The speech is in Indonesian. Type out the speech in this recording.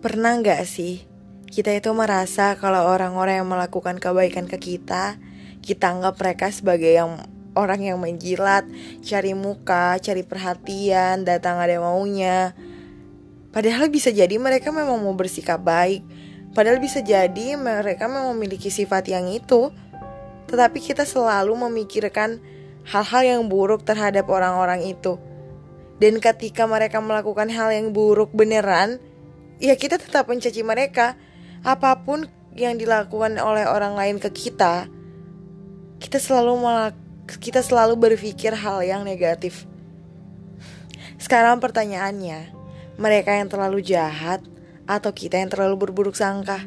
Pernah nggak sih kita itu merasa kalau orang-orang yang melakukan kebaikan ke kita, kita anggap mereka sebagai yang orang yang menjilat, cari muka, cari perhatian, datang ada maunya. Padahal bisa jadi mereka memang mau bersikap baik. Padahal bisa jadi mereka memang memiliki sifat yang itu. Tetapi kita selalu memikirkan hal-hal yang buruk terhadap orang-orang itu. Dan ketika mereka melakukan hal yang buruk beneran, ya kita tetap mencaci mereka. Apa pun yang dilakukan oleh orang lain ke kita, kita selalu kita selalu berpikir hal yang negatif. Sekarang pertanyaannya, mereka yang terlalu jahat atau kita yang terlalu berburuk sangka?